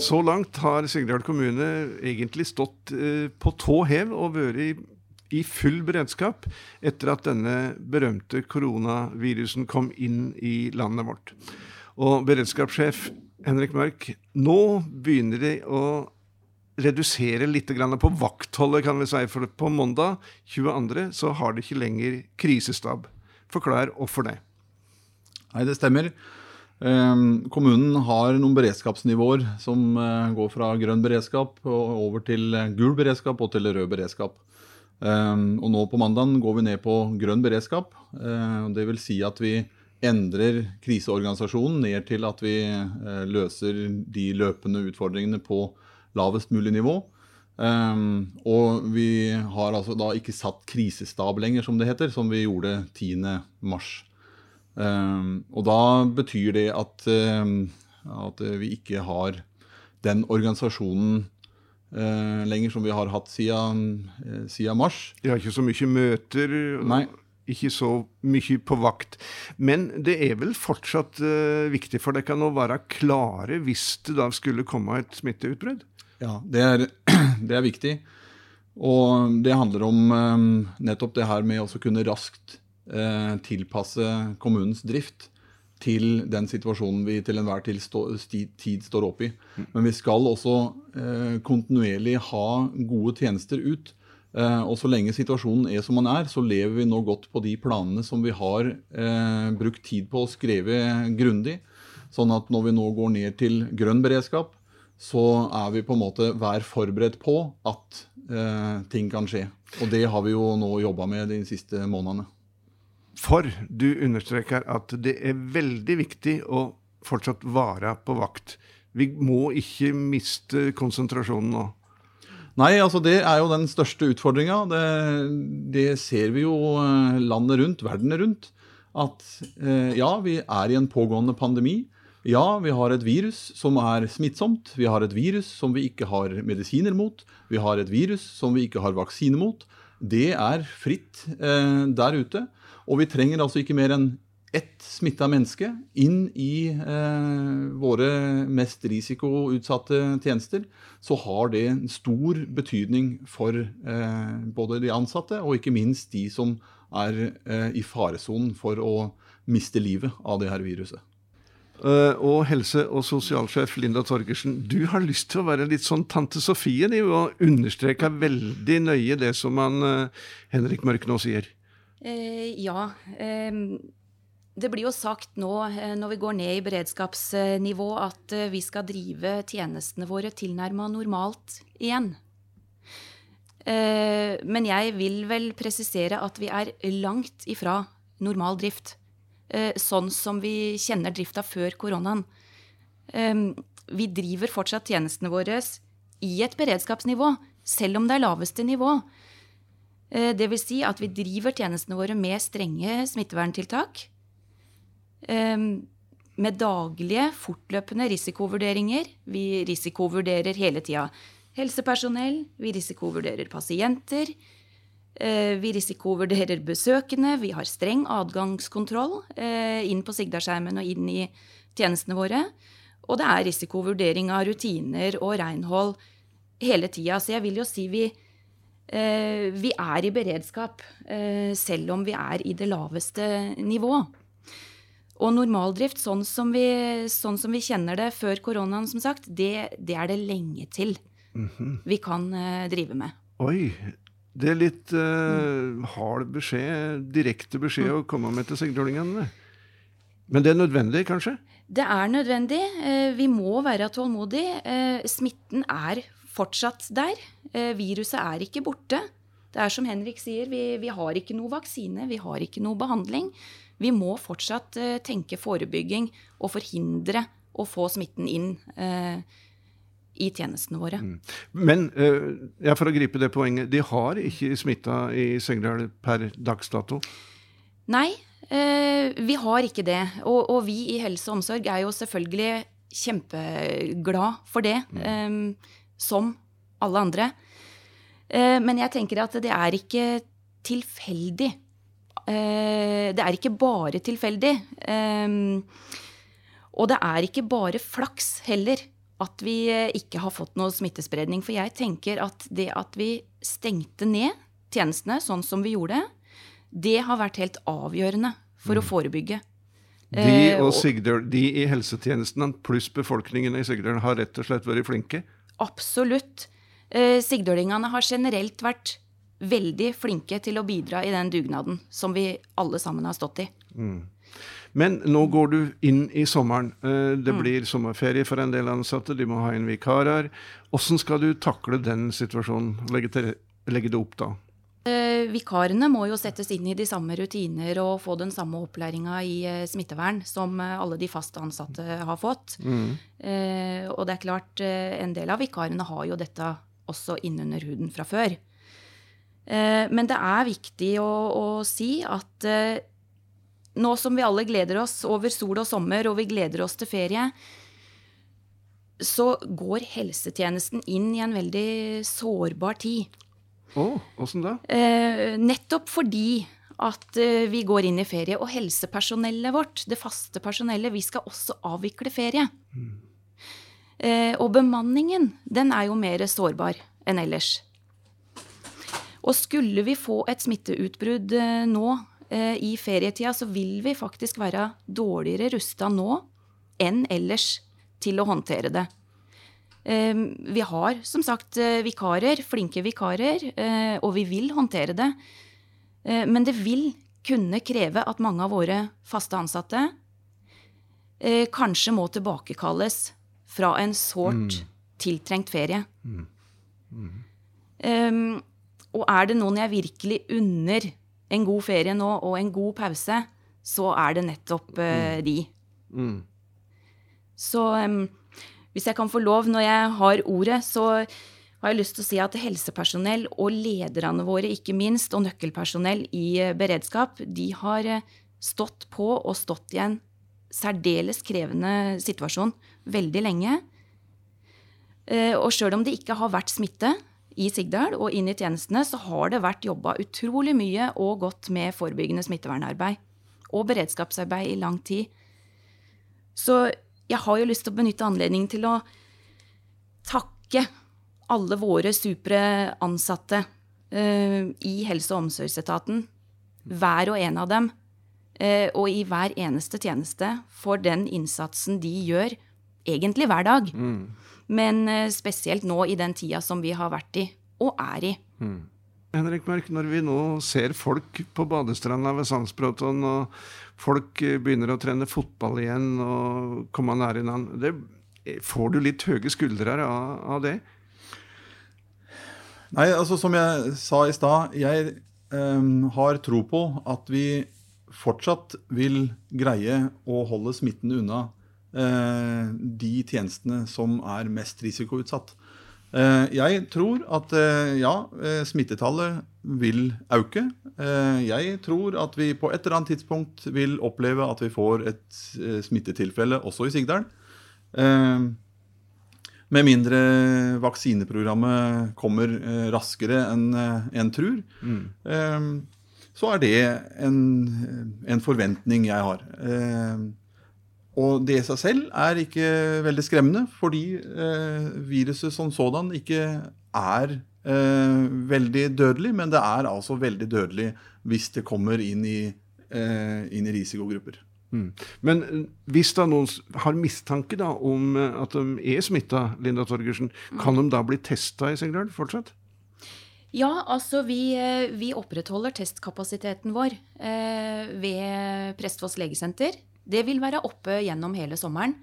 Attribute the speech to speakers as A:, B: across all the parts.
A: Så langt har Sigdal kommune egentlig stått eh, på tå hev og vært i, full beredskap etter at denne berømte koronavirusen kom inn i landet vårt. Og beredskapssjef Henrik Mørk, nå begynner de å redusere litt på vaktholdet, kan vi si. For på mandag 22. så har de ikke lenger krisestab. Forklar hvorfor det.
B: Nei, det stemmer. Ehm, kommunen har noen beredskapsnivåer som eh, går fra grønn beredskap over til gul beredskap og til rød beredskap. Ehm, og nå på mandag går vi ned på grønn beredskap. Ehm, det vil si at vi endrer kriseorganisasjonen ned til at vi eh, løser de løpende utfordringene på lavest mulig nivå. Og vi har altså da ikke satt krisestab lenger, som det heter, som vi gjorde 10.3. Um, og da betyr det at, um, at, vi ikke har den organisasjonen uh, lenger som vi har hatt siden, uh, siden mars.
A: De har ikke så mye møter? Nei. Ikke så mye på vakt. Men det er vel fortsatt uh, viktig for dere å være klare hvis det da skulle komme et smitteutbrudd?
B: Ja, det er, det er viktig. Og det handler om um, nettopp det her med å kunne raskt tilpasse kommunens drift til den situasjonen vi til enhver tid, står opp i. Men vi skal også uh, kontinuerlig ha gode tjenester ut. Uh, og så lenge situasjonen er som den er, så lever vi nå godt på de planene som vi har brukt tid på å skrive grundig. Sånn at når vi nå går ned til grønn beredskap, så er vi på en måte hver forberedt på at eh, ting kan skje. Og det har vi jo nå jobba med de siste månedene.
A: For du understreker at det er veldig viktig å fortsatt være på vakt. Vi må ikke miste konsentrasjonen nå.
B: Nei, altså det er jo den største utfordringa. Det, det, ser vi jo eh, landet rundt, verden rundt. At eh, ja, vi er i en pågående pandemi. Ja, vi har et virus som er smittsomt. Vi har et virus som vi ikke har medisiner mot. Vi har et virus som vi ikke har vaksine mot. Det er fritt eh, der ute. Og vi trenger altså ikke mer enn ett smitta menneske inn i eh, våre mest risikoutsatte tjenester, så har det stor betydning for eh, både de ansatte og ikke minst de som er eh, i faresonen for å miste livet av det her viruset.
A: Uh, og helse- og sosialsjef Linda Torgersen, du har lyst til å være litt sånn tante Sofie og understreke veldig nøye det som han, uh, Henrik Mørk nå sier.
C: Uh, ja. det blir jo sagt nå når vi går ned i beredskapsnivå, at vi skal drive tjenestene våre tilnærma normalt igjen. men jeg vil vel presisere at vi er langt ifra normal drift. Eh, sånn som vi kjenner drifta før koronaen. Vi driver fortsatt tjenestene våre i et beredskapsnivå, selv om det er laveste nivå. Eh, det vil si at vi driver tjenestene våre med strenge smitteverntiltak. Med daglige, fortløpende risikovurderinger. Vi risikovurderer hele tida helsepersonell, vi risikovurderer pasienter. Eh, vi risikovurderer besøkende. Vi har streng adgangskontroll eh, inn på Sigdalskjermen og inn i tjenestene våre. Og det er risikovurdering av rutiner og renhold hele tida. Så jeg vil jo si vi, vi er i beredskap selv om vi er i det laveste nivå. Og normaldrift, sånn som vi, sånn som vi kjenner det før koronaen, som sagt, det, det er det lenge til mm -hmm. vi kan drive med.
A: Oi, det er litt uh, hard beskjed, direkte beskjed mm. å komme med til sigdalingene. Men det er nødvendig, kanskje?
C: Det er nødvendig. Vi må være tålmodige. Smitten er fortsatt der. Viruset er ikke borte. Det er som Henrik sier, vi, vi, har ikke noe vaksine, vi har ikke noe behandling. Vi må fortsatt tenke forebygging og forhindre å få smitten inn i tjenestene våre. Mm.
A: Men eh, ja, for å gripe det poenget, de har ikke smitta i Søgndal per dags dato?
C: Nei, eh, vi har ikke det. Og, og, vi i helse og omsorg er jo selvfølgelig kjempeglad for det, mm. eh, som alle andre. Eh, men jeg tenker at det er ikke tilfeldig. Eh, det er ikke bare tilfeldig. Eh, og det er ikke bare flaks heller at vi ikke har fått noe smittespredning. For jeg tenker at det at vi stengte ned tjenestene sånn som vi gjorde, det har vært helt avgjørende for å forebygge.
A: De og- Sigdøl, de i helsetjenesten pluss befolkningen i Sigdøl har rett og slett vært flinke.
C: Absolutt. Eh, Sigdølingene har generelt vært veldig flinke til å bidra i den dugnaden som vi alle sammen har stått i.
A: Men nå går du inn i sommeren. Eh, Det
C: Mm.
A: blir sommerferie for en del ansatte, de må ha inn vikarer. Hvordan skal du takle den situasjonen? Legge, til, legge det opp da?
C: Eh, Vikarene må jo settes inn i de samme rutiner og få den samme opplæringa i eh, smittevern som eh, alle de fast ansatte har fått. Eh, Og det er klart, en del av vikarene har jo dette også innunder huden fra før. Eh, Men det er viktig å, å si at nå som vi alle gleder oss over sol og sommer, og vi gleder oss til ferie, så går helsetjenesten inn i en veldig sårbar tid.
A: Å, hvordan da?
C: Eh, nettopp fordi at eh, vi går inn i ferie, og helsepersonellet vårt, det faste personellet, vi skal også avvikle ferie. Eh, og bemanningen, den er jo mer sårbar enn ellers. Og skulle vi få et smitteutbrudd eh, nå eh, i ferietida, så vil vi faktisk være dårligere rusta nå enn ellers til å håndtere det. Eh, Vi har som sagt eh, vikarer, flinke vikarer, eh, og vi vil håndtere det. Eh, Men det vil kunne kreve at mange av våre faste ansatte eh, kanskje må tilbakekalles fra en sårt tiltrengt ferie. Um, og er det noen jeg virkelig unner en god ferie nå og en god pause, så er det nettopp eh, de.
A: Mm.
C: Så em, hvis jeg kan få lov når jeg har ordet, så har jeg lyst til å si at helsepersonell og lederne våre, ikke minst, og nøkkelpersonell i eh, beredskap, de har eh, stått på og stått i en særdeles krevende situasjon veldig lenge. Eh, Og sjøl om det ikke har vært smitte i Sigdal og inn i tjenestene, så har det vært jobba utrolig mye og godt med forebyggende smittevernarbeid og beredskapsarbeid i lang tid. Så jeg har jo lyst til å benytte anledningen til å takke alle våre supre ansatte uh, i helse- og omsorgsetaten, hver og en av dem, Uh, og i hver eneste tjeneste, for den innsatsen de gjør, egentlig hver dag. Men uh, spesielt nå i den tida som vi har vært i, og er i.
A: Henrik Mørk, når vi nå ser folk på badestranda ved Sandsbråten, og folk eh, begynner å trene fotball igjen og komme nær hverandre, får du litt høye skuldre av, av det?
B: Nei, altså som jeg sa i stad, jeg eh, har tro på at vi fortsatt vil greie å holde smitten unna eh, de tjenestene som er mest risikoutsatt. Eh, jeg tror at eh, ja, eh, smittetallet vil øke. Jeg tror at vi på et eller annet tidspunkt vil oppleve at vi får et smittetilfelle også i Sigdal. Med mindre vaksineprogrammet kommer raskere enn en tror, mm. så er det en, en forventning jeg har. Og det i seg selv er ikke veldig skremmende, fordi eh, viruset som sådan ikke er eh, veldig dødelig, men det er altså veldig dødelig hvis det kommer inn i, eh, inn i risikogrupper.
A: Men eh, hvis da noen har mistanke da om eh, at de er smitta, Linda Torgersen, kan de da bli testa i Sengdal fortsatt?
C: Ja, altså vi, eh, vi opprettholder testkapasiteten vår eh, ved Prestfoss legesenter. Det vil være oppe gjennom hele sommeren.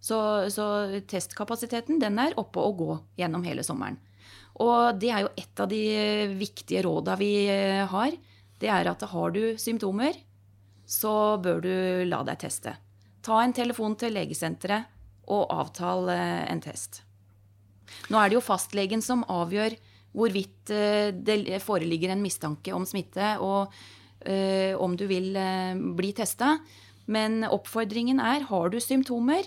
C: Så, så testkapasiteten den er oppe og gå gjennom hele sommeren. Og det er jo et av de viktige råda vi eh, har. Det er at har du symptomer, så bør du la deg teste. Ta en telefon til legesenteret og avtal eh, en test. Nå er det jo fastlegen som avgjør hvorvidt eh, det foreligger en mistanke om smitte, og om du vil bli testa. Men oppfordringen er har du symptomer,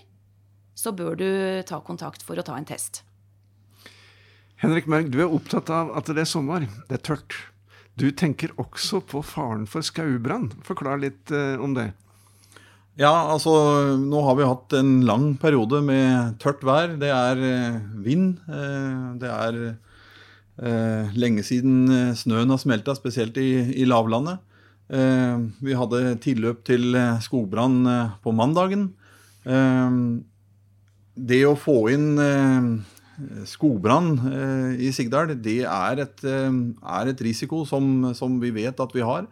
C: så bør du ta kontakt for å ta en test.
A: Henrik Mørg, du er opptatt av at det er sommer, det er tørt. Du tenker også på faren for skaubrann. Forklar litt eh, om det.
B: Ja, altså nå har vi hatt en lang periode med tørt vær. Det er eh, vind. Eh, det er eh, lenge siden snøen har smelta, spesielt i, i lavlandet. Eh, vi hadde tilløp til eh, skogbrann eh, på mandagen. Det å få inn skogbrann i Sigdal, det er et, er et risiko som, som vi vet at vi har.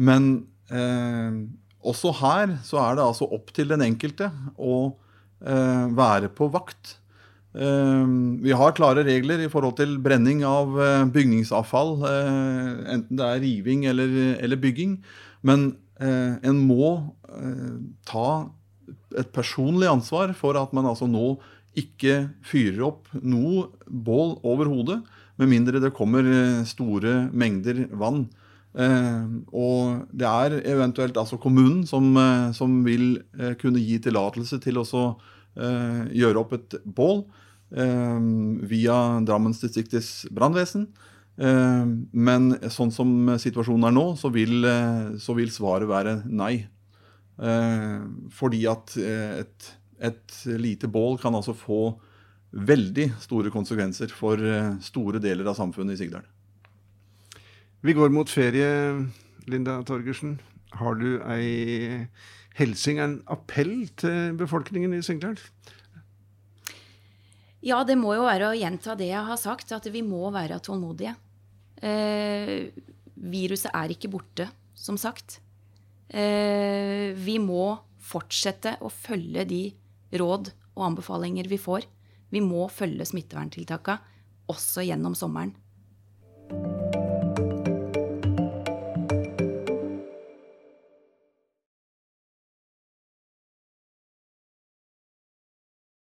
B: Men eh, også her så er det altså opp til den enkelte å eh, være på vakt. Eh, vi har klare regler i forhold til brenning av eh, bygningsavfall, eh, enten det er riving eller, bygging. Men eh, en må ta et personlig ansvar for at man altså nå ikke fyrer opp noe bål over hodet, med mindre det kommer store mengder vann. Eh, og det er eventuelt altså kommunen som, som vil kunne gi tillatelse til å gjøre opp et bål eh, via Drammensdistriktets brannvesen. Eh, men sånn som situasjonen er nå, så vil, eh, så vil svaret være nei. Eh, fordi at eh, et, et lite bål kan altså få veldig store konsekvenser for eh, store deler av samfunnet i Sigdal.
A: Vi går mot ferie, Linda Torgersen. Har du ei helsing, en appell til befolkningen i Sigdal?
C: Ja, det må jo være å gjenta det jeg har sagt, at vi må være tålmodige. Eh, viruset er ikke borte, som sagt. Eh, vi må fortsette å følge de råd og anbefalinger vi får. Vi må følge smitteverntiltakene også gjennom sommeren.